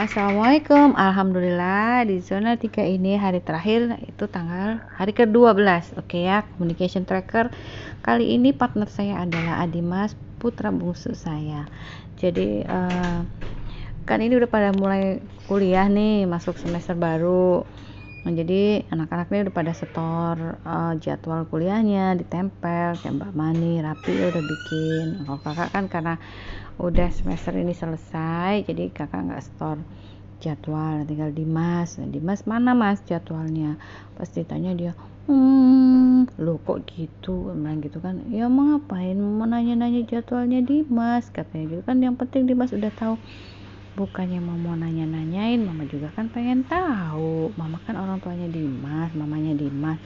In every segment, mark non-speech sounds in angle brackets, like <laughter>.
Assalamualaikum. Alhamdulillah di zona 3 ini hari terakhir itu tanggal hari ke-12 oke ya communication tracker. Kali ini partner saya adalah Adimas putra bungsu saya. Jadi uh, kan ini udah pada mulai kuliah nih masuk semester baru Nah, jadi anak-anaknya udah pada setor uh, jadwal kuliahnya ditempel kayak Mbak Mani rapi udah bikin. Kalau kakak kan karena udah semester ini selesai jadi kakak nggak setor jadwal. Tinggal Dimas. Nah, Dimas mana mas jadwalnya? Pasti tanya dia hmm lo kok gitu? Bilang gitu kan ya mau ngapain? Mau nanya-nanya jadwalnya Dimas katanya gitu. Kan yang penting Dimas udah tahu bukannya mama nanya-nanyain mama juga kan pengen tahu. Mama kan orang tuanya Dimas mamanya Dimas.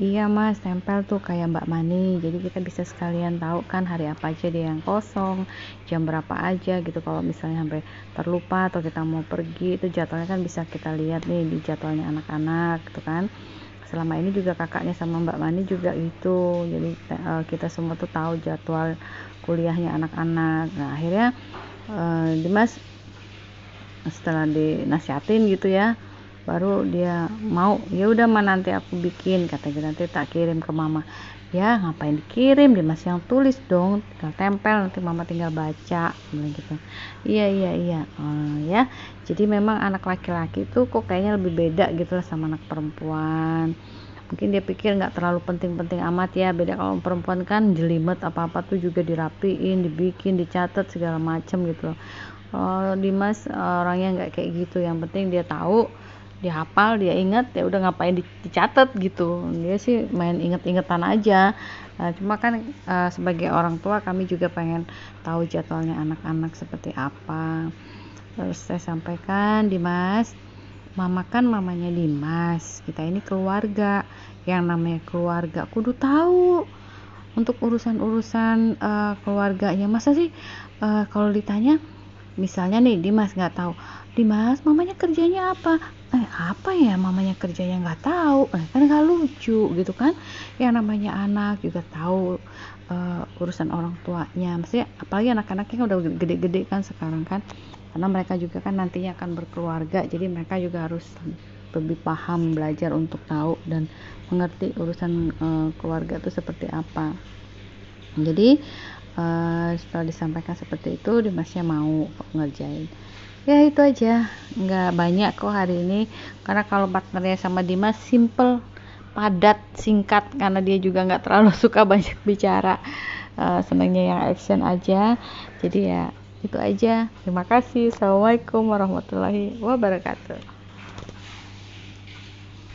Iya mas tempel tuh kayak Mbak Mani. Jadi kita bisa sekalian tahu kan hari apa aja dia yang kosong jam berapa aja gitu. Kalau misalnya sampai terlupa atau kita mau pergi itu jadwalnya kan bisa kita lihat nih di jadwalnya anak-anak gitu kan. Selama ini juga kakaknya sama Mbak Mani juga itu. Jadi uh, kita semua tuh tahu jadwal kuliahnya anak-anak. Nah akhirnya uh, Dimas setelah dinasihatin gitu ya baru dia mau ya udah mah nanti aku bikin kata dia. Nanti tak kirim ke mama. Ya ngapain dikirim? Dia masih yang tulis dong tinggal tempel nanti mama tinggal baca gitu. Iya iya iya. Oh, ya. Jadi memang anak laki-laki tuh kok kayaknya lebih beda gitu lah sama anak perempuan mungkin dia pikir nggak terlalu penting-penting amat ya. Beda kalau perempuan kan jelimet apa-apa tuh juga dirapiin dibikin dicatat segala macem gitu. Loh kalau Dimas orangnya nggak kayak gitu. Yang penting dia tahu dia hafal dia inget ya udah ngapain dicatat gitu. Dia sih main inget-ingetan aja. Nah, cuma kan uh, sebagai orang tua kami juga pengen tahu jadwalnya anak-anak seperti apa. Terus saya sampaikan Dimas mama kan mamanya Dimas. Kita ini keluarga. Yang namanya keluarga kudu tahu untuk urusan-urusan uh, keluarganya. Masa sih uh, kalau ditanya misalnya nih Dimas nggak tahu Dimas mamanya kerjanya apa? Eh apa ya mamanya kerjanya nggak tahu? Eh, kan nggak lucu gitu kan. Yang namanya anak juga tahu uh, urusan orang tuanya. Maksudnya apalagi anak-anaknya udah gede-gede kan sekarang kan karena mereka juga kan nantinya akan berkeluarga jadi mereka juga harus lebih paham belajar untuk tahu dan mengerti urusan uh, keluarga itu seperti apa. Jadi uh, setelah disampaikan seperti itu Dimasnya mau ngerjain. Ya itu aja. Nggak banyak kok hari ini. Karena kalau partnernya sama Dimas simple padat singkat karena dia juga nggak terlalu <laughs> suka banyak bicara. Uh, senangnya yang action aja. Jadi ya itu aja. Terima kasih. Assalamualaikum warahmatullahi wabarakatuh